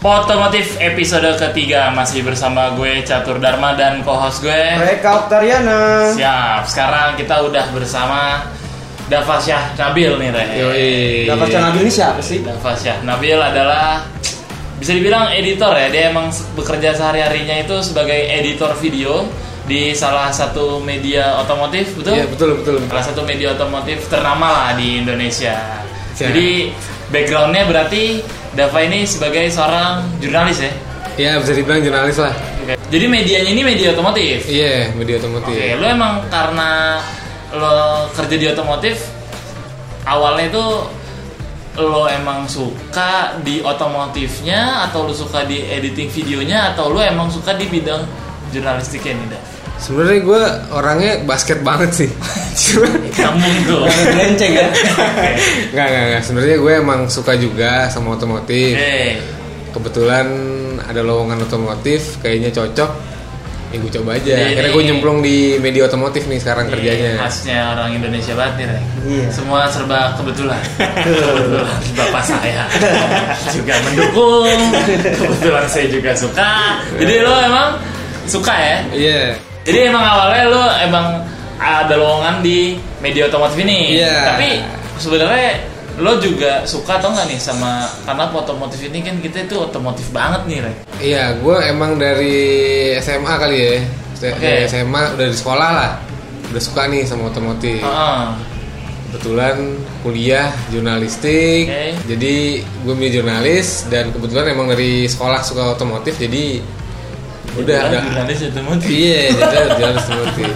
Otomotif episode ketiga masih bersama gue Catur Dharma dan co-host gue. Mereka Oktariana. Siap. Sekarang kita udah bersama Davasyah Nabil nih, Re. Yoi. Cang Nabil ini siapa sih? Davasyah Nabil adalah bisa dibilang editor ya. Dia emang bekerja sehari-harinya itu sebagai editor video di salah satu media otomotif, betul? Iya betul betul. salah satu media otomotif ternama lah di Indonesia. Siap. Jadi backgroundnya berarti Dava ini sebagai seorang jurnalis ya. Iya bisa dibilang jurnalis lah. Jadi medianya ini media otomotif. Iya media otomotif. Oke, lo emang karena lo kerja di otomotif awalnya itu lo emang suka di otomotifnya atau lo suka di editing videonya atau lo emang suka di bidang jurnalistiknya nih Dav? Sebenarnya gue orangnya basket banget sih. Cuma Kamu tuh. Lenceng ya. nggak nggak nggak. Sebenarnya gue emang suka juga sama otomotif. Oke. Kebetulan ada lowongan otomotif, kayaknya cocok. Ya gue coba aja. Jadi- Akhirnya gue nyemplung di media otomotif nih sekarang Iya, kerjanya. khasnya orang Indonesia banget nih. Iya. Semua serba kebetulan. kebetulan bapak saya juga mendukung. Kebetulan saya juga suka. Jadi lo emang suka ya? Iya. Jadi emang awalnya lo emang ada lowongan di media otomotif ini. Iya. Tapi sebenarnya lo juga suka atau nggak nih sama karena otomotif ini kan kita itu otomotif banget nih, Rek. Iya, gue emang dari SMA kali ya. Dari SMA udah di sekolah lah. Udah suka nih sama otomotif. Heeh. kebetulan kuliah jurnalistik Oke. jadi gue milih jurnalis dan kebetulan emang dari sekolah suka otomotif jadi udah ada jurnalis otomotif. iya jadi jurnalis otomotif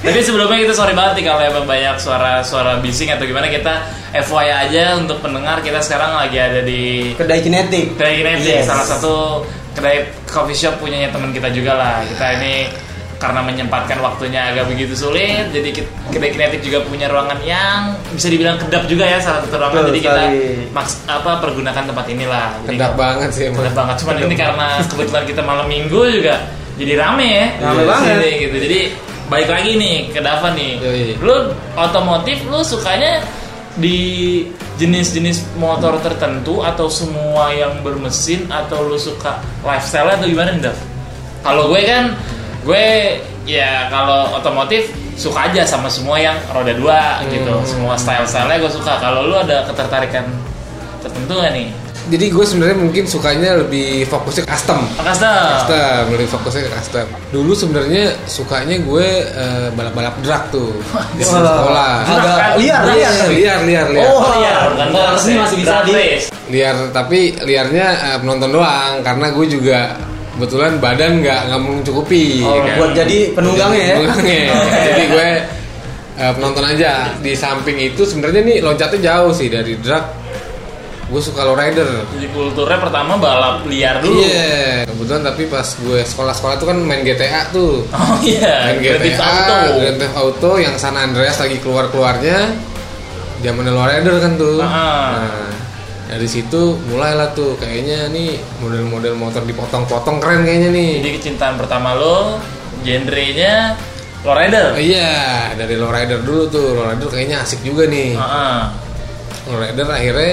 Tapi sebelumnya kita sorry banget nih kalau emang banyak suara-suara bising atau gimana kita FYI aja untuk pendengar kita sekarang lagi ada di Kedai kinetik. kedai kinetik Yes. salah satu kedai coffee shop punyanya teman kita juga lah kita ini karena menyempatkan waktunya agak begitu sulit jadi ki- kedai kinetik juga punya ruangan yang bisa dibilang kedap juga ya salah satu ruangan. Betul jadi kita maks apa pergunakan tempat inilah. Jadi kedap banget sih emang. Kedap banget. Cuman ini karena kebetulan kita malam minggu juga jadi rame ya. Rame Di banget. sini gitu. Jadi balik lagi nih ke Dava nih. Yoi. lu otomotif lu sukanya di jenis-jenis motor tertentu atau semua yang bermesin atau lu suka lifestyle atau gimana nih Dav? Kalau gue kan gue ya kalau otomotif suka aja sama semua yang roda dua gitu. Hmm. semua style-stylenya gue suka. Kalau lu ada ketertarikan tertentu gak nih? jadi gue sebenarnya mungkin sukanya lebih fokusnya ke custom. Custom. custom lebih fokusnya ke custom. Dulu sebenarnya sukanya gue eh, balap-balap drag tuh. Di sekolah. Agak liar, liar. liar. Liar liar Oh, Liar, bukan masih bisa di- liar tapi liarnya eh, penonton doang. Karena gue juga kebetulan badan nggak nggak mencukupi Oh, kan. buat jadi penunggangnya ya. penunggangnya jadi gue eh, penonton aja di samping itu sebenarnya nih loncatnya jauh sih dari drag gue suka lowrider Jadi kulturnya pertama balap liar dulu. iya kebetulan tapi pas gue sekolah-sekolah tuh kan main GTA tuh Oh iya, main Grand Theft GTA Auto. Grand Theft Auto yang San Andreas lagi keluar-keluarnya zaman lowrider kan tuh Ah. nah dari situ mulailah tuh kayaknya nih model-model motor dipotong-potong keren kayaknya nih Jadi kecintaan pertama lo genrenya lowrider. iya dari lowrider dulu tuh lowrider kayaknya asik juga nih Heeh. lowrider akhirnya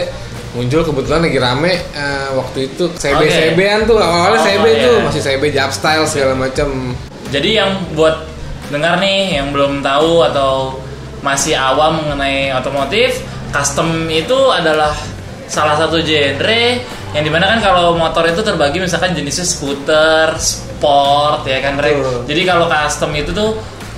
muncul kebetulan lagi rame eh, waktu itu CB Oke. CB-an tuh awalnya Oh, CB iya. tuh masih CB Jab Style segala macam Jadi yang buat dengar nih yang belum tahu atau masih awam mengenai otomotif, custom itu adalah salah satu genre yang di mana kan kalau motor itu terbagi misalkan jenisnya scooter, sport ya kan Rek? Betul. Jadi kalau custom itu tuh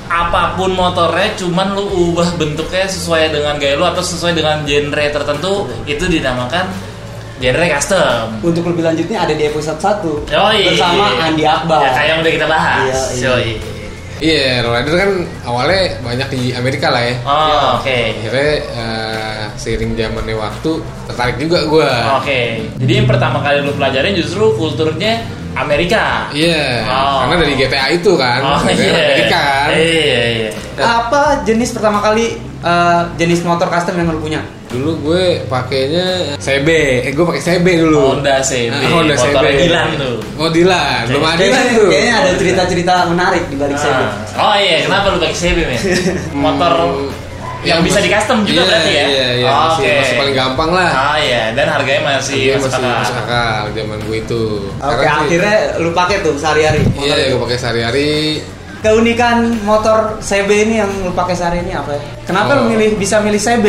apa pun motornya cuman lu ubah bentuknya sesuai dengan gaya lu atau sesuai dengan genre tertentu itu dinamakan genre custom. Untuk lebih lanjutnya ada di episode 1 Yoi. bersama Andi Akbar. Ya, kayak yang udah kita bahas. Iya, iya. Yoi. Iya lowrider kan awalnya banyak di Amerika lah ya Oh, oke. akhirnya eh, seiring zamannya waktu tertarik juga gue Oke. Jadi yang pertama kali lu pelajarin justru kulturnya Amerika. iya Oh. karena dari GTA itu kan Oh iya. Amerika kan Iya iya. Apa jenis pertama kali eh, jenis motor custom yang lu punya? Dulu gue pakainya CB eh gue pakai CB dulu Honda CB. Ah, Honda CB Motornya Dilan tuh. oh Dilan belum ada Dilan tuh kayaknya ada cerita-cerita menarik di balik CB. Ah. Oh iya, kenapa lu pakai CB men? Motor Hmm, yang Ya, bisa masih- di custom juga iya, berarti ya? Iya, iya, Oh, masih, Oke. masih paling gampang lah Ah iya, dan harganya masih masuk masih akal. masuk akal zaman gue itu Oke, sih- akhirnya lu pakai tuh sehari-hari. motor iya itu. gue pakai sehari-hari Keunikan motor CB ini yang lu pakai sehari ini apa ya? Kenapa Oh. lu milih bisa milih CB?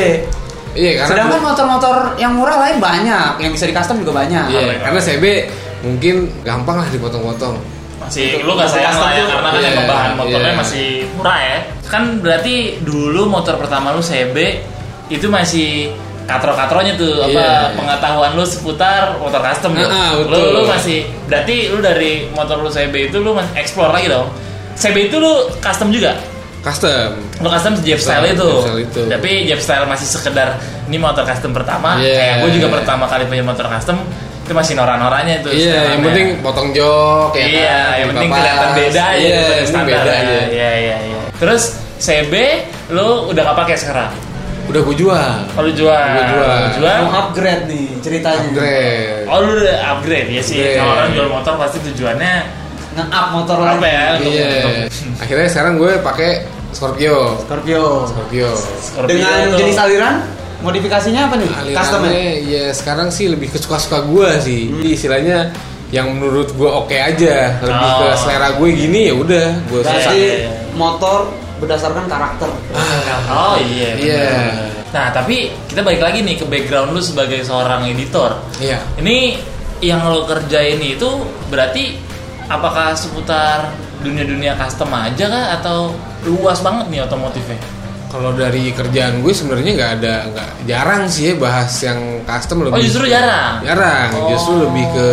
Iya karena Sedangkan motor-motor yang murah lain banyak, yang bisa di custom juga banyak. iya karena CB mungkin gampang lah dipotong-potong Masih lu gak sayang lah ya karena kan emang bahan motornya iya. masih murah ya. Kan berarti dulu motor pertama lu CB itu masih katro-katronya tuh apa Iya. pengetahuan lu seputar motor custom tuh. Lu betul. lu masih berarti lu dari motor lu CB itu lu masih explore lagi dong. CB itu lu custom juga. Custom Lu custom Jeep style itu. Style itu. Tapi Jeep style masih sekedar ini motor custom pertama. Iya. Kayak gue juga pertama kali punya motor custom itu masih norak-noranya itu. iya yang setelannya. penting potong jok ya iya, kan, yang penting papas. kelihatan beda aja yang penting standar. beda aja Iya, iya, iya. Terus CB lu udah gak pakai sekarang? udah gue jual Kalau jual, Gua jual. Lu jual? Mau upgrade nih ceritanya. upgrade Oh lu udah upgrade ya sih. Kalau orang jual motor pasti tujuannya Nge-up motor apa lagi. ya? Untuk, iya untuk akhirnya sekarang gue pakai Scorpio Scorpio. Scorpio Scorpio Dengan jenis aliran modifikasinya apa nih? Custom ya? alirannya ya sekarang sih lebih ke suka-suka gue sih Hmm. Jadi istilahnya yang menurut gue oke aja lebih ke Oh. selera gue gini ya udah gue Iya. motor berdasarkan karakter. Oh iya. Iya. benar. Nah tapi kita balik lagi nih ke background lu sebagai seorang editor. iya Ini yang lo kerjain itu berarti apakah seputar dunia-dunia custom aja kah atau luas banget nih otomotifnya? kalau dari kerjaan gue sebenarnya nggak ada nggak jarang sih ya bahas yang custom lebih Oh justru jarang. jarang Oh. justru lebih ke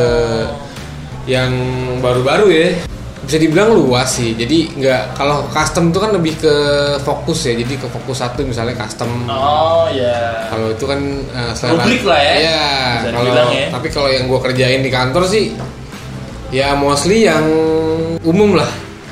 yang baru-baru ya bisa dibilang luas sih jadi nggak kalau custom itu kan lebih ke fokus ya jadi ke fokus satu misalnya custom Oh ya. kalau itu kan uh, selera- Rubrik lah ya. Iya, kalau ya. tapi kalau yang gue kerjain di kantor sih ya mostly yang umum lah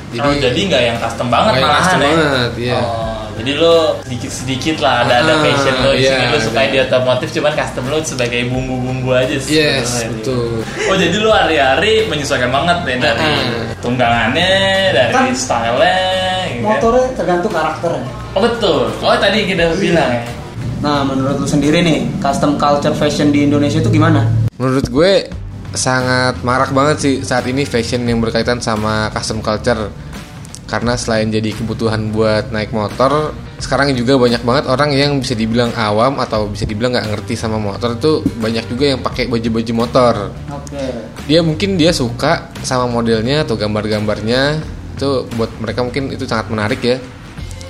Jadi, oh, jadi nggak yang custom banget malahan custom ya. banget, iya. Oh, jadi lo sedikit-sedikit lah ada ada Ah, passion lo di iya, sini lo suka ada. di otomotif cuman custom lo sebagai bumbu-bumbu aja sih. yes betul Oh jadi lu hari-hari menyesuaikan banget nih dari Ah. tunggangannya, dari Kan style-nya, gitu kan? Motornya tergantung karakternya. Oh betul. Oh tadi kita bilang ya. Nah, menurut lu sendiri nih, custom culture fashion di Indonesia itu gimana? menurut gue sangat marak banget sih saat ini fashion yang berkaitan sama custom culture karena selain jadi kebutuhan buat naik motor sekarang juga banyak banget orang yang bisa dibilang awam atau bisa dibilang nggak ngerti sama motor itu banyak juga yang pakai baju-baju motor Oke. dia mungkin dia suka sama modelnya atau gambar-gambarnya itu buat mereka mungkin itu sangat menarik ya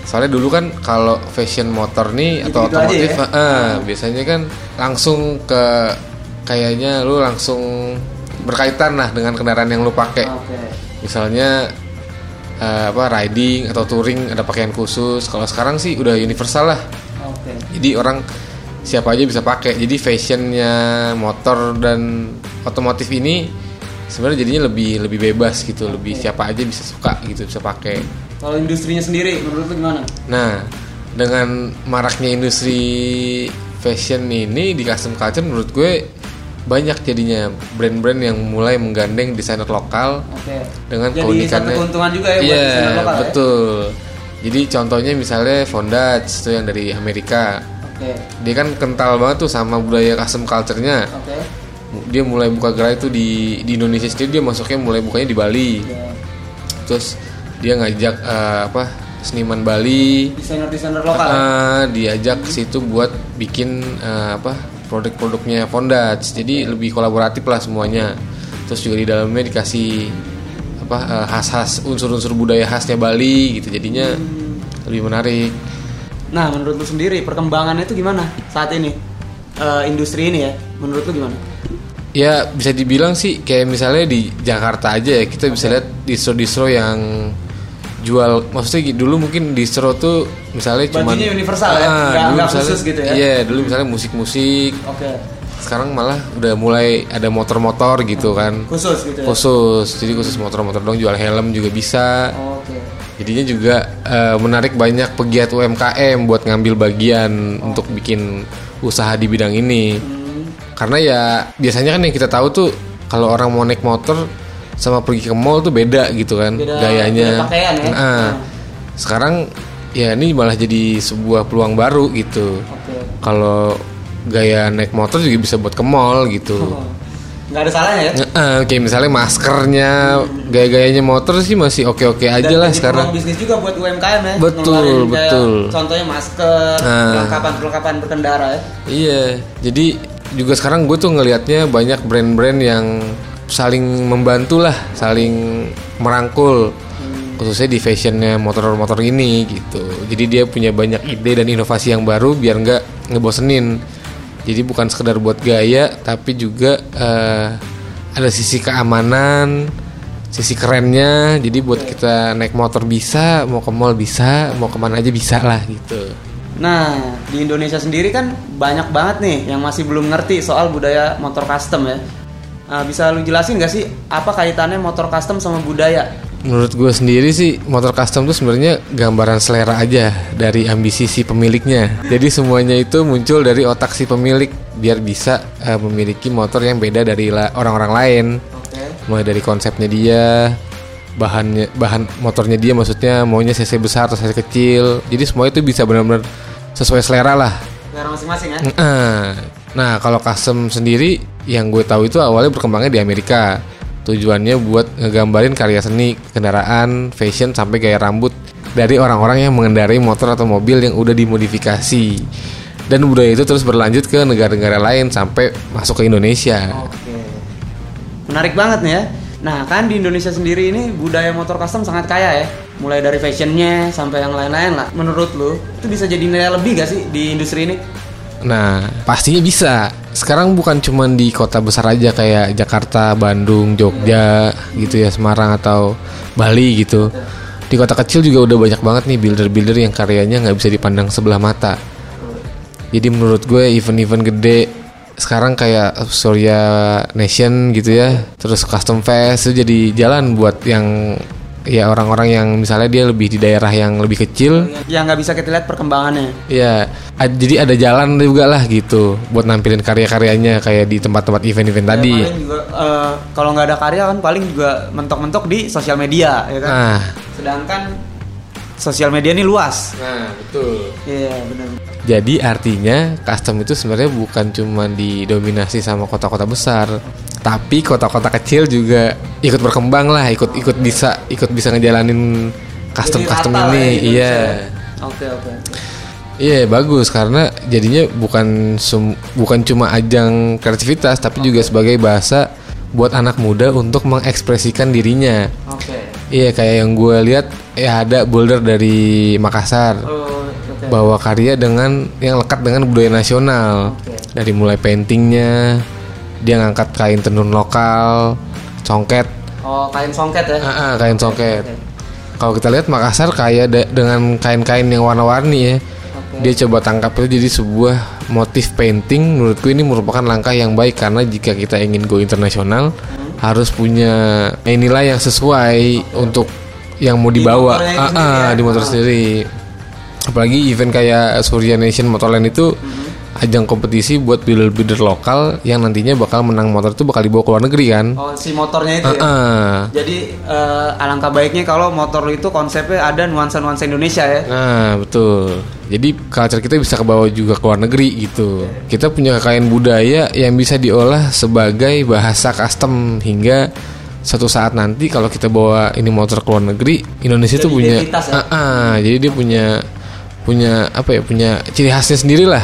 soalnya dulu kan kalau fashion motor nih atau Gitu-gitu aja otomotif ya? eh, biasanya kan langsung ke kayaknya lu langsung berkaitan lah dengan kendaraan yang lu pakai. Oke. misalnya eh, apa riding atau touring ada pakaian khusus. Kalau sekarang sih udah universal lah. Oke. jadi orang siapa aja bisa pakai. Jadi fashionnya motor dan otomotif ini sebenarnya jadinya lebih lebih bebas gitu. Lebih siapa aja bisa suka gitu bisa pakai. Kalau industrinya sendiri, menurut lu gimana? nah dengan maraknya industri fashion ini di custom culture menurut gue banyak jadinya brand-brand yang mulai menggandeng desainer lokal Oke. dengan Jadi keunikannya satu keuntungan juga ya buat iya desainer lokal ya? betul jadi contohnya misalnya Fondage itu yang dari Amerika Oke. dia kan kental banget tuh sama budaya custom culture-nya Oke. dia mulai buka gerai itu di di Indonesia sendiri dia masuknya mulai bukanya di Bali Ya. terus dia ngajak eh, apa seniman Bali Desainer-desainer lokal. ya? eh, diajak ke situ buat bikin eh, apa produk-produknya Fondage jadi lebih kolaboratif lah semuanya. Terus juga di dalamnya dikasih apa eh, khas-khas unsur-unsur budaya khasnya Bali gitu. Jadinya lebih menarik. Nah, menurut lu sendiri perkembangannya itu gimana saat ini? Eh, industri ini ya, menurut lu gimana? Ya bisa dibilang sih kayak misalnya di Jakarta aja ya kita bisa lihat distro-distro yang jual maksudnya dulu mungkin distro tuh misalnya cuma Bajunya universal ya? Nggak- nggak khusus gitu ya? Iya dulu misalnya musik-musik Oke. sekarang malah udah mulai ada motor-motor gitu kan Khusus gitu ya? khusus jadi khusus motor-motor dong jual helm juga bisa Oke. jadinya juga eh, menarik banyak pegiat UMKM buat ngambil bagian untuk bikin usaha di bidang ini Hmm. karena ya biasanya kan yang kita tahu tuh kalau orang mau naik motor sama pergi ke mall tuh beda gitu kan Beda- gayanya beda pakaian ya? Nah, Hmm. sekarang ya ini malah jadi sebuah peluang baru gitu Oke. kalau gaya naik motor juga bisa buat ke mall gitu. Nggak ada salahnya ya Nge- eh, kayak misalnya maskernya, gaya-gayanya motor sih masih oke-oke aja Dan lah sekarang. bisnis juga buat UMKM ya Betul, betul. contohnya masker Nah. perlengkapan-perlengkapan berkendara ya Iya, jadi juga sekarang gue tuh ngelihatnya banyak brand-brand yang saling membantu lah, saling merangkul, khususnya di fashionnya motor-motor ini gitu. Jadi dia punya banyak ide dan inovasi yang baru biar nggak ngebosenin. Jadi bukan sekedar buat gaya, tapi juga eh, ada sisi keamanan, sisi kerennya. Jadi buat kita naik motor bisa, mau ke mall bisa, mau ke mana aja bisa lah gitu. Nah, di Indonesia sendiri kan banyak banget nih yang masih belum ngerti soal budaya motor custom ya. Nah, bisa lu jelasin gak sih apa kaitannya motor custom sama budaya? Menurut gue sendiri sih motor custom tuh sebenarnya gambaran selera aja dari ambisi si pemiliknya. Jadi semuanya itu muncul dari otak si pemilik biar bisa eh, memiliki motor yang beda dari la- orang-orang lain. Oke. Mulai dari konsepnya dia, bahannya bahan motornya dia maksudnya maunya cc besar atau cc kecil. Jadi semua itu bisa benar-benar sesuai selera lah. Selera masing-masing ya. Nah kalau custom sendiri yang gue tahu itu awalnya berkembangnya di Amerika. Tujuannya buat ngegambarin karya seni, kendaraan, fashion sampai gaya rambut dari orang-orang yang mengendarai motor atau mobil yang udah dimodifikasi. Dan budaya itu terus berlanjut ke negara-negara lain sampai masuk ke Indonesia. Oke. Menarik banget nih ya. Nah, kan di Indonesia sendiri ini budaya motor custom sangat kaya ya. Mulai dari fashionnya sampai yang lain-lain lah. Menurut lu, itu bisa jadi nilai lebih gak sih di industri ini? Nah, pastinya bisa. Sekarang bukan cuma di kota besar aja kayak Jakarta, Bandung, Jogja gitu ya, Semarang atau Bali gitu. Di kota kecil juga udah banyak banget nih builder-builder yang karyanya nggak bisa dipandang sebelah mata. Jadi menurut gue event-event gede sekarang kayak Surya Nation gitu ya, terus Custom Fest itu jadi jalan buat yang ya orang-orang yang misalnya dia lebih di daerah yang lebih kecil Yang nggak bisa kita lihat perkembangannya. Ya, ad- jadi ada jalan juga lah gitu buat nampilin karya-karyanya kayak di tempat-tempat event-event tadi. Ya, juga eh, kalau nggak ada karya kan paling juga mentok-mentok di sosial media ya kan. Nah, Sedangkan sosial media ini luas. nah betul. Iya benar. Jadi artinya custom itu sebenarnya bukan cuma didominasi sama kota-kota besar, tapi kota-kota kecil juga ikut berkembang lah, ikut ikut bisa ikut bisa ngejalanin Jadi rata lah ini. ya Iya. Oke oke. Iya bagus karena jadinya bukan sum- bukan cuma ajang kreativitas tapi juga sebagai bahasa buat anak muda untuk mengekspresikan dirinya. Oke. Iya kayak yang gue lihat ya ada boulder dari Makassar Oh, oke. bawa karya dengan yang lekat dengan budaya nasional Oke. dari mulai paintingnya dia ngangkat kain tenun lokal, congket, Oh kain songket ya. ah, ah, kain congket. oke. Kalau kita lihat Makassar kaya dengan kain-kain yang warna-warni ya. Oke. Dia coba tangkap itu jadi sebuah motif painting. Menurutku ini merupakan langkah yang baik karena jika kita ingin go internasional harus punya nilai yang sesuai untuk yang mau Di dibawa Ah, sendiri ah, ya? di motor Ah. sendiri. Apalagi event kayak Surya Nation Motorland itu ajang kompetisi buat builder-builder lokal yang nantinya bakal menang motor itu bakal dibawa ke luar negeri kan. Oh si motornya itu Ah, ya. ah. Jadi eh, alangkah baiknya kalau motor itu konsepnya ada nuansa-nuansa Indonesia ya. Nah betul. Jadi culture kita bisa kebawa juga ke luar negeri gitu. Kita punya kekayaan budaya yang bisa diolah sebagai bahasa custom hingga satu saat nanti kalau kita bawa ini motor ke luar negeri, Indonesia Jadi punya, ya? Ah, ah, jadi dia punya punya apa ya punya ciri khasnya sendiri lah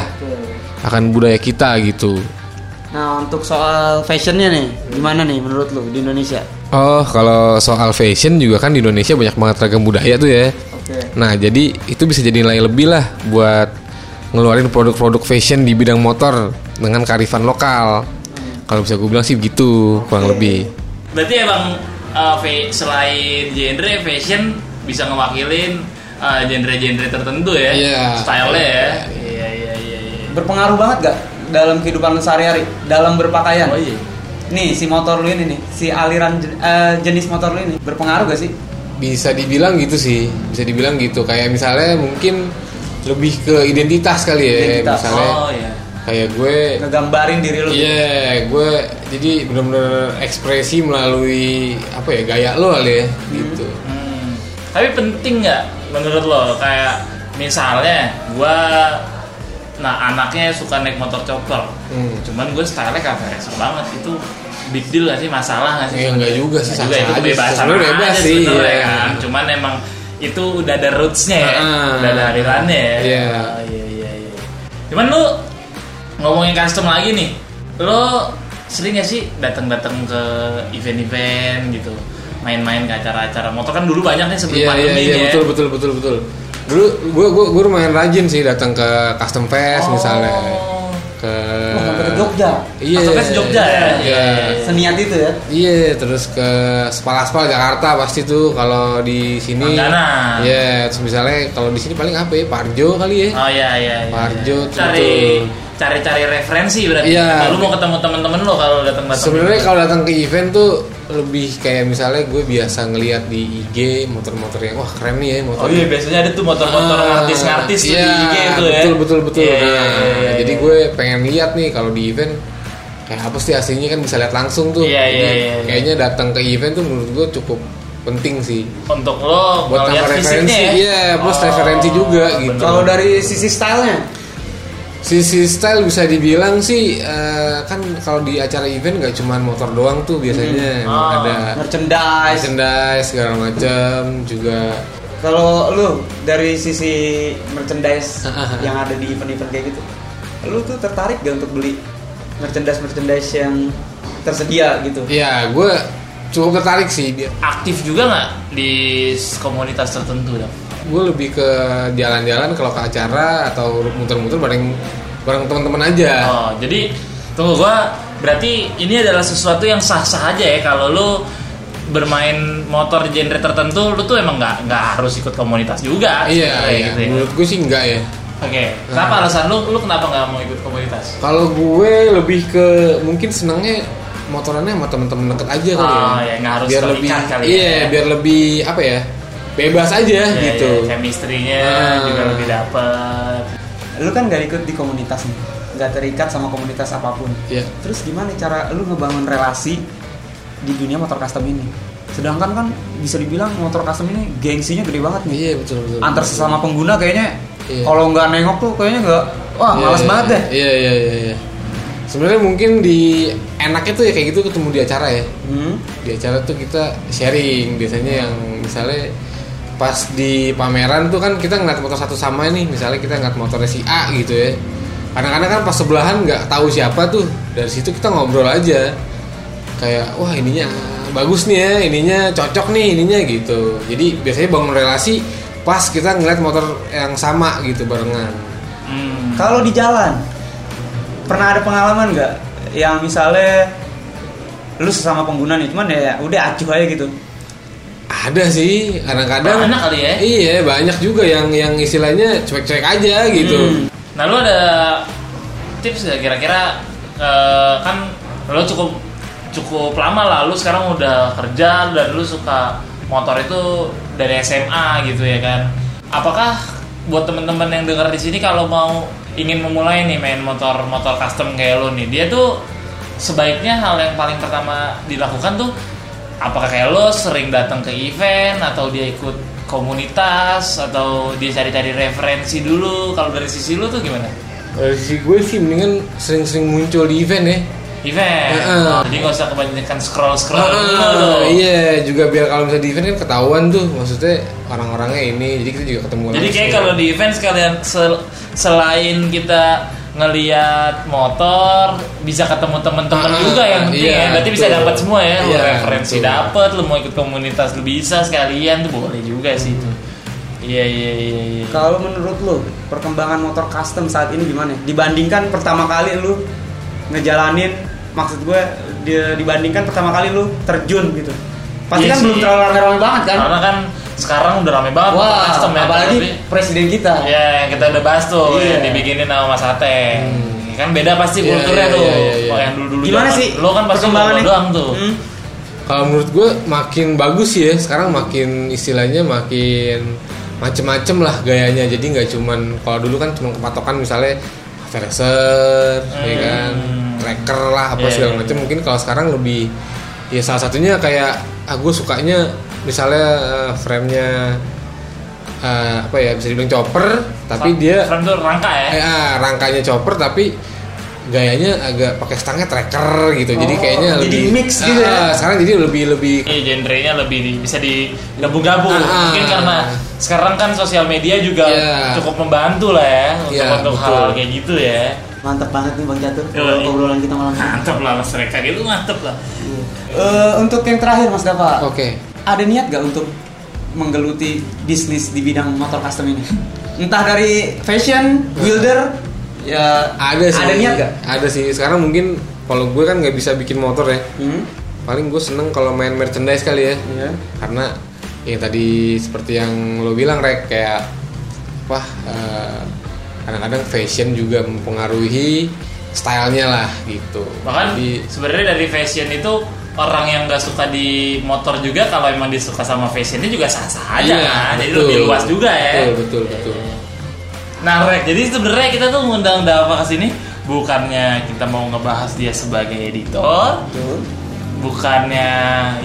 akan budaya kita gitu. Nah untuk soal fashionnya nih, gimana nih menurut lu di Indonesia? Oh kalau soal fashion juga kan di Indonesia banyak banget ragam budaya tuh ya. Oke. Nah, jadi itu bisa jadi nilai lebih lah buat ngeluarin produk-produk fashion di bidang motor dengan kearifan lokal. Kalau bisa gue bilang sih begitu, kurang lebih. Berarti emang uh, fa- selain genre fashion bisa ngewakilin uh, genre-genre tertentu ya, Iya. style-nya ya. Berpengaruh banget gak dalam kehidupan sehari-hari dalam berpakaian? Oh iya. Nih si motor lu ini nih, si aliran eh, jenis motor lu ini berpengaruh gak sih? Bisa dibilang gitu sih, bisa dibilang gitu. Kayak misalnya mungkin lebih ke identitas kali ya, Identitas. misalnya Oh iya. kayak gue Ngegambarin diri lu. Iya, gue jadi bener-bener ekspresi melalui apa ya gaya lo kali ya, gitu. Hmm. Tapi penting nggak menurut lo kayak misalnya gua nah anaknya suka naik motor chopper Hmm. cuman gue style kagak racer banget. Itu big deal gak sih? Masalah gak sih? Ya, enggak juga sih, juga, sah-sah itu aja. kebebasan bebas sih, iya. kan. Cuman emang itu udah ada rootsnya ya. Ah. udah ada alirannya ya. Iya. Oh, iya iya iya. Cuman lu ngomongin custom lagi nih. Lo sering gak sih datang-datang ke event-event gitu? Main-main ke acara-acara motor? Kan dulu banyak nih sebelum Iya iya pandemi iya. ya. Betul betul betul betul. Dulu gue gue gue lumayan rajin sih datang ke custom fest Oh. misalnya ke Wah, sampai ke Jogja. Iya. Custom fest Jogja ya? Iya. Seniat itu ya. Iya, terus ke Spal-Spal Jakarta pasti tuh kalau di sini. Iya, terus misalnya kalau di sini paling apa ya? Parjo kali ya. Oh iya iya. iya. Parjo, cari betul. Cari-cari referensi berarti. Iya. Kalau lu mau ketemu temen-temen lo kalau datang datang. Sebenarnya kalau datang ke event tuh lebih kayak misalnya gue biasa ngelihat di IG motor-motor yang wah keren nih ya motor. Oh iya biasanya ada tuh motor-motor Ah, artis-artis tuh iya, di IG itu ya. Betul betul betul. Iya, Nah, iya, iya, jadi iya. gue pengen lihat nih kalau di event kayak apa sih aslinya kan bisa lihat langsung tuh. Iya, iya, Jadi iya, iya. Kayaknya datang ke event tuh menurut gue cukup penting sih. untuk lo Buat tambah fisiknya referensi, ya. iya, plus referensi juga gitu. bener. Kalau dari sisi stylenya, Sisi style bisa dibilang sih eh, kan kalau di acara event nggak cuma motor doang tuh biasanya Emang Ah, ada merchandise. merchandise segala macam juga Kalau lu dari sisi merchandise yang ada di event-event kayak gitu, lu tuh tertarik gak untuk beli merchandise merchandise yang tersedia gitu? ya gue cukup tertarik sih dia aktif juga nggak di komunitas tertentu dong? Gue lebih ke jalan-jalan kalau ke acara atau muter-muter bareng bareng teman-teman aja Oh jadi tunggu gua berarti ini adalah sesuatu yang sah-sah aja ya kalau lu bermain motor genre tertentu lu tuh emang nggak nggak harus ikut komunitas juga iya iya gitu ya. menurut gue sih enggak ya Oke, kenapa alasan lu lu kenapa nggak mau ikut komunitas? kalau gue lebih ke mungkin senangnya motorannya sama temen-temen deket aja kali Oh, ya ya, nggak harus biar lebih kali iya ya. biar lebih apa ya bebas aja Ya, gitu ya, chemistry-nya Ah. juga lebih dapet. Lu kan gak ikut di komunitas nih, gak terikat sama komunitas apa pun. Iya. Terus gimana cara lu ngebangun relasi di dunia motor custom ini? Sedangkan kan bisa dibilang motor custom ini gengsinya gede banget nih. iya betul betul Antar sesama pengguna kayaknya Iya. kalau nggak nengok tuh kayaknya nggak, wah Iya, males iya, banget deh. iya iya iya iya sebenarnya mungkin di enaknya tuh ya kayak gitu ketemu di acara ya Hmm. di acara tuh kita sharing biasanya yang misalnya pas di pameran tuh kan kita ngeliat motor satu sama nih misalnya kita ngeliat motornya si A gitu ya. Kadang-kadang kan pas sebelahan nggak tahu siapa tuh dari situ kita ngobrol aja. Kayak wah ininya bagus nih ya ininya cocok nih ininya gitu. Jadi biasanya bangun relasi pas kita ngeliat motor yang sama gitu barengan. Hmm. Kalau di jalan pernah ada pengalaman nggak? Yang misalnya lu sesama pengguna nih, cuman ya udah acuh aja gitu. Ada sih kadang-kadang Banyak kali ya? iya banyak juga yang yang istilahnya cuek-cuek aja gitu Hmm. Nah lu ada tips nggak kira-kira eh, kan lu cukup cukup lama lah lu sekarang udah kerja dan lu suka motor itu dari SMA gitu ya kan. Apakah buat temen-temen yang dengar di sini kalau mau ingin memulai nih main motor motor custom kayak lu nih, dia tuh sebaiknya hal yang paling pertama dilakukan tuh apakah kayak lo sering datang ke event atau dia ikut komunitas atau dia cari-cari referensi dulu? Kalau dari sisi lu tuh gimana? Dari sisi gue sih mendingan sering-sering muncul di event ya. Event? Heeh. Oh, jadi nggak usah kebanyakan scroll scroll Ah, iya juga biar kalau misalnya di event kan ketahuan tuh maksudnya orang-orangnya ini jadi kita juga ketemu jadi kayak kalau di event sekalian sel- selain kita ngeliat motor bisa ketemu temen-temen Ah, juga yang penting iya, ya berarti bisa betul. dapat semua ya lu Iya, referensi betul. dapat lu mau ikut komunitas lu bisa sekalian tuh boleh juga sih itu iya iya iya iya Kalau menurut lu perkembangan motor custom saat ini gimana? Dibandingkan pertama kali lu ngejalanin, maksud gue di- dibandingkan pertama kali lu terjun gitu. Pasti Iya kan sih. belum terlalu rame-rame banget kan? karena kan sekarang udah rame banget Wah, custom ya apalagi tapi- presiden kita. Ya, yang kita udah bahas tuh Iya. yang dibikinin sama Mas Ateng. Kan beda pasti Iya, kulturnya iya, tuh. iya, iya, iya. Oh, yang dulu-dulu Gimana zaman- sih Lo kan pasti lo doang tuh. Hmm. kalau menurut gue makin bagus sih ya sekarang makin istilahnya makin macem-macem lah gayanya jadi nggak cuman kalau dulu kan cuma kepatokan misalnya racer ya kan Hmm. tracker lah apa Iya, segala iya, macam mungkin kalau sekarang lebih ya salah satunya kayak ah gue sukanya misalnya eh, frame-nya eh, apa ya bisa dibilang chopper tapi Frame- dia frame tuh rangka ya. eh, ah, rangkanya chopper tapi gayanya agak pakai stangnya tracker gitu jadi Oh, kayaknya jadi lebih mix gitu ah, ya? sekarang jadi lebih lebih Iya, genrenya lebih di- bisa digabung-gabung. Ah, Mungkin karena sekarang kan sosial media juga Iya. cukup membantu lah ya untuk Iya, untuk betul. hal kayak gitu ya. Mantap banget nih Bang Catur Yoi. obrolan kita malam ini. Mantep lah mas mereka gitu mantep lah. Eh, untuk yang terakhir Mas Dava, oke ada niat gak untuk menggeluti bisnis di bidang motor custom ini? Entah dari fashion, builder, ya ada sih Ada niat gak? ada sih sekarang mungkin kalau gue kan nggak bisa bikin motor ya Hmm? paling gue seneng kalau main merchandise kali ya Iya. karena yang tadi seperti yang lo bilang rek kayak wah eh, kadang-kadang fashion juga mempengaruhi stylenya lah gitu Bahkan sebenarnya dari fashion itu orang yang nggak suka di motor juga kalau emang disuka sama fashionnya juga sah-sah aja iya, kan. Jadi lebih luas juga ya. betul betul betul Nah, Rek, jadi sebenarnya kita tuh ngundang Dava ke sini bukannya kita mau ngebahas dia sebagai editor, Betul. bukannya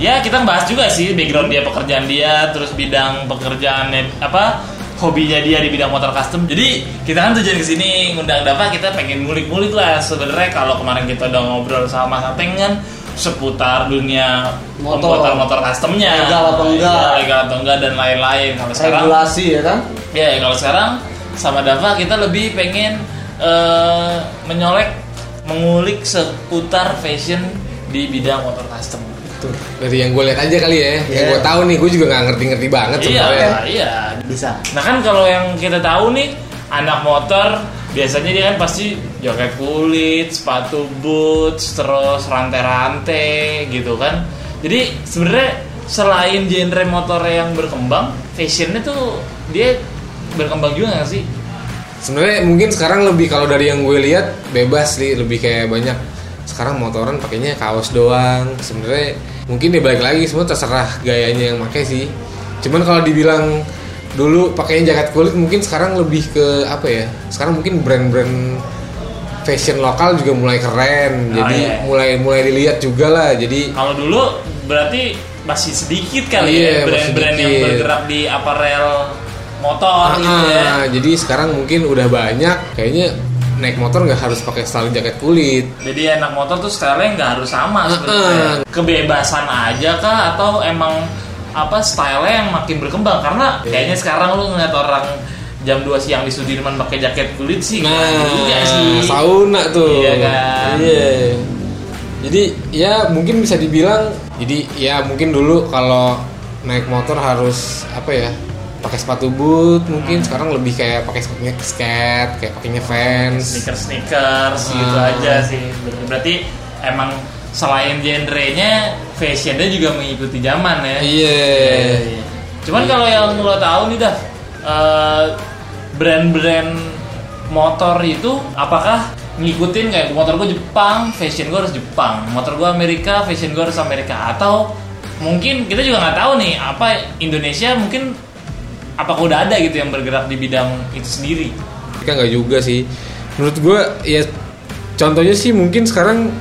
ya kita bahas juga sih background dia pekerjaan dia terus bidang pekerjaannya apa hobinya dia di bidang motor custom jadi kita kan tujuan ke sini ngundang Dava kita pengen ngulik-ngulik lah sebenarnya kalau kemarin kita udah ngobrol sama Mas Ateng kan seputar dunia Motor. pembuatan motor customnya Legal apa enggak. Iya, legal atau enggak dan lain-lain kalau sekarang Regulasi ya kan? Ya, kalau sekarang sama Dava kita lebih pengen eh, menyolek, mengulik seputar fashion di bidang motor custom. Betul. dari yang gue lihat aja kali ya yang Iya. gue tahu nih gue juga nggak ngerti-ngerti banget Iya, sebenarnya iya. Bisa. Nah kan kalau yang kita tahu nih anak motor biasanya dia kan pasti jaket kulit, sepatu boots, terus rantai-rantai gitu kan. Jadi sebenarnya selain genre motor yang berkembang, fashionnya tuh dia berkembang juga nggak sih? sebenarnya mungkin sekarang lebih kalau dari yang gue lihat bebas sih lebih kayak banyak sekarang motoran pakainya kaos doang sebenarnya mungkin dia balik lagi semua terserah gayanya yang pakai sih cuman kalau dibilang dulu pakainya jaket kulit mungkin sekarang lebih ke apa ya sekarang mungkin brand-brand fashion lokal juga mulai keren Oh, jadi iya. mulai mulai dilihat juga lah jadi Kalau dulu berarti masih sedikit kali Iya, ya brand-brand yang bergerak di apparel motor gitu ya. Ah, jadi sekarang mungkin udah banyak kayaknya naik motor nggak harus pakai style jaket kulit Jadi anak motor tuh sekarang nggak harus sama Ah, sebenarnya. ah. Kebebasan aja kah atau emang apa style yang makin berkembang karena Iya. kayaknya sekarang lu ngeliat orang jam 2 siang di Sudirman pakai jaket kulit sih Nah, keren juga sih. sauna tuh. Iya kan? Iya. Jadi ya mungkin bisa dibilang jadi ya mungkin dulu kalau naik motor harus apa ya? pakai sepatu boot mungkin sekarang lebih kayak pakai sepatunya skate kayak pakainya Vans sneakers sneakers gitu Ah. aja sih berarti emang selain genrenya fashionnya juga mengikuti zaman ya. Iya. Iya. cuman kalau yang lo tahu nih dah eh, brand-brand motor itu apakah ngikutin kayak motor gue Jepang fashion gue harus Jepang. Motor gue Amerika fashion gue harus Amerika. Atau mungkin kita juga nggak tahu nih apa Indonesia mungkin apakah udah ada gitu yang bergerak di bidang itu sendiri? Kan nggak juga sih. Menurut gue ya contohnya sih mungkin sekarang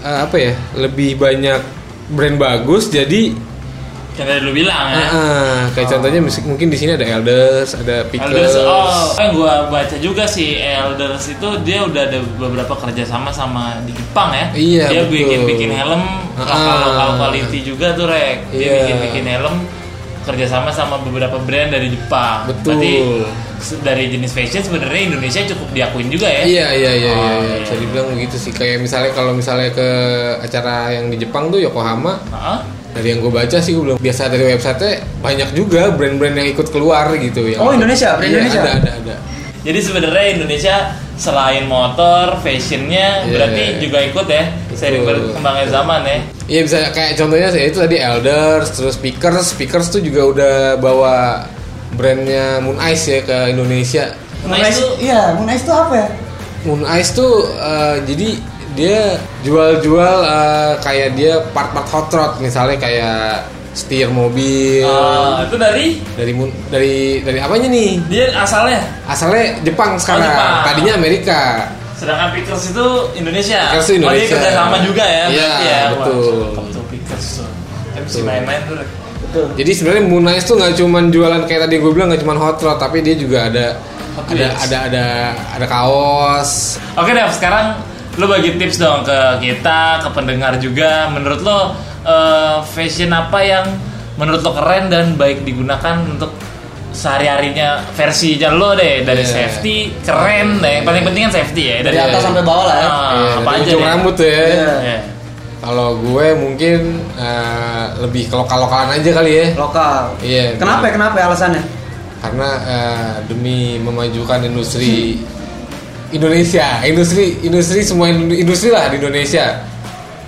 eh, apa ya lebih banyak brand bagus jadi yang tadi lu bilang ya ah, kayak contohnya musik mungkin di sini ada Elders ada Pickles Elders, oh, yang gua baca juga sih Elders itu dia udah ada beberapa kerjasama sama di Jepang ya. Iya, Dia betul. bikin bikin helm lokal Ah. lokal quality juga tuh rek. Dia Iya. bikin bikin helm kerjasama sama beberapa brand dari Jepang. Betul. Berarti dari jenis fashion sebenarnya Indonesia cukup diakuin juga ya. Iya iya iya, Oh, iya, iya. bisa dibilang begitu sih kayak misalnya kalau misalnya ke acara yang di Jepang tuh Yokohama Heeh. dari yang gue baca sih gue bilang biasa dari website banyak juga brand-brand yang ikut keluar gitu yang Oh, Indonesia, brand Iya, Indonesia? ada ada ada Jadi sebenarnya Indonesia selain motor, fashionnya Iya. berarti juga ikut ya seiring Betul. berkembangnya zaman ya. Iya bisa kayak contohnya saya itu tadi Elders terus Speakers Speakers tuh juga udah bawa brandnya Moon Ice ya ke Indonesia Moon Ice tuh- iya, Moon Ice itu apa ya? Moon Ice tuh eh, jadi dia jual-jual eh, kayak dia part-part hot rod misalnya kayak setir mobil Ah, itu dari dari dari dari apanya nih dia asalnya asalnya Jepang sekarang Jepang. tadinya Amerika Sedangkan Pickers itu Indonesia. Pickers itu Oh, dia Indonesia. kerja sama juga ya. Iya, ya. Wah, betul. cakep tuh Pickers. Tapi Betul. main-main tuh. Betul. Jadi sebenarnya Moon Nice tuh nggak cuman jualan kayak tadi gue bilang nggak cuman hot rod, tapi dia juga ada Hot ada, ada ada ada kaos. Oke Dev, sekarang lo bagi tips dong ke kita, ke pendengar juga. Menurut lo eh, fashion apa yang menurut lo keren dan baik digunakan untuk sehari-harinya versinya lo deh dari Iya. safety keren deh. Yang paling penting kan safety ya Dari atas sampai bawah lah ya. Ah, Iya, apa dari aja ujung deh? rambut ya. Iya. Iya. Kalau gue mungkin eh, lebih ke lokal-lokalan aja kali ya. Lokal. Iya. Kenapa? ya? Kenapa alasannya? Karena eh, demi memajukan industri Indonesia, industri industri semua industri lah di Indonesia.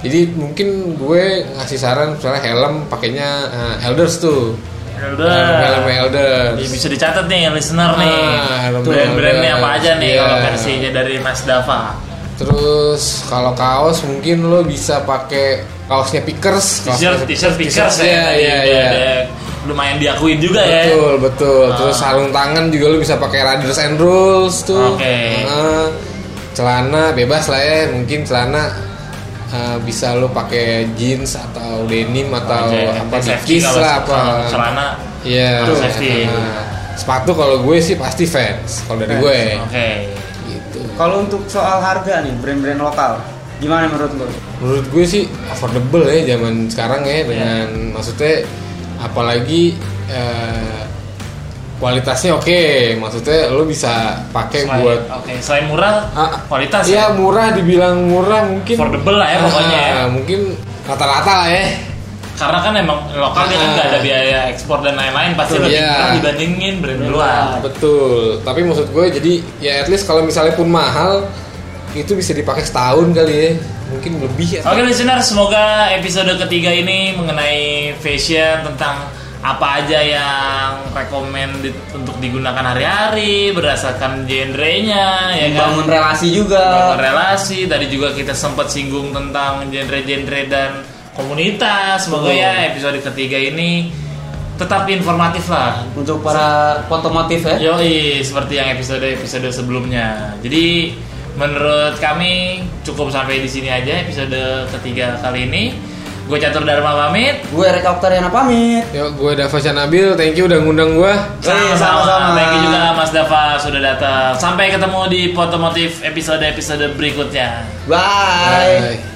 Jadi mungkin gue ngasih saran misalnya helm pakainya eh, Elders tuh. Udah. Helm Elders. Ya, bisa dicatat nih listener nih. Ah, helm Brand-brandnya apa aja nih Iya. kalau versinya dari Mas Dava. Terus kalau kaos mungkin lo bisa pakai kaosnya Pickers, T-shirt, Pickers Iya, ya. iya, Udah iya. ada- Lumayan diakuin juga ya. Betul, betul. Ah. Terus sarung tangan juga lo bisa pakai Riders and Rules tuh. Oke. Ah, celana bebas lah ya, mungkin celana ah, bisa lo pakai jeans atau denim atau Oke, apa dikis lah apa. celana Iya. harus safety. Ah. sepatu kalau gue sih pasti fans kalau dari gue. Oke. Gitu. Kalau untuk soal harga nih, brand-brand lokal, gimana menurut lo? Menurut gue sih affordable ya zaman sekarang Iya. ya dengan maksudnya apalagi eh, kualitasnya oke, maksudnya lo bisa pakai buat Oke, selain murah, Ah, kualitas ya ya. murah dibilang murah mungkin Affordable lah ya pokoknya ya. Ah, mungkin rata-rata lah ya. Karena kan emang lokal dia kan Ah. nggak ada biaya ekspor dan lain-lain, pasti Betul, lebih iya. murah dibandingin brand luar. luar. Betul. Tapi maksud gue jadi ya at least kalau misalnya pun mahal itu bisa dipakai setahun kali ya. Mungkin lebih ya. Oke listener, semoga episode ketiga ini mengenai fashion tentang apa aja yang recommended untuk digunakan hari-hari berdasarkan genrenya ya kan Bangun relasi juga. Bangun relasi tadi juga kita sempat singgung tentang genre-genre dan komunitas semoga Betul. ya episode ketiga ini tetap informatif lah Untuk para fotomotif ya. Yoi, seperti yang episode-episode sebelumnya. Jadi menurut kami cukup sampai di sini aja episode ketiga kali ini. Gue Catur Dharma pamit. Gue Erik Oktariana pamit. Yuk, gue Dava Nabil, thank you udah ngundang gue. Sama-sama. Thank you juga Mas Dava sudah datang. Sampai ketemu di Fotomotif episode-episode berikutnya. Bye. Bye.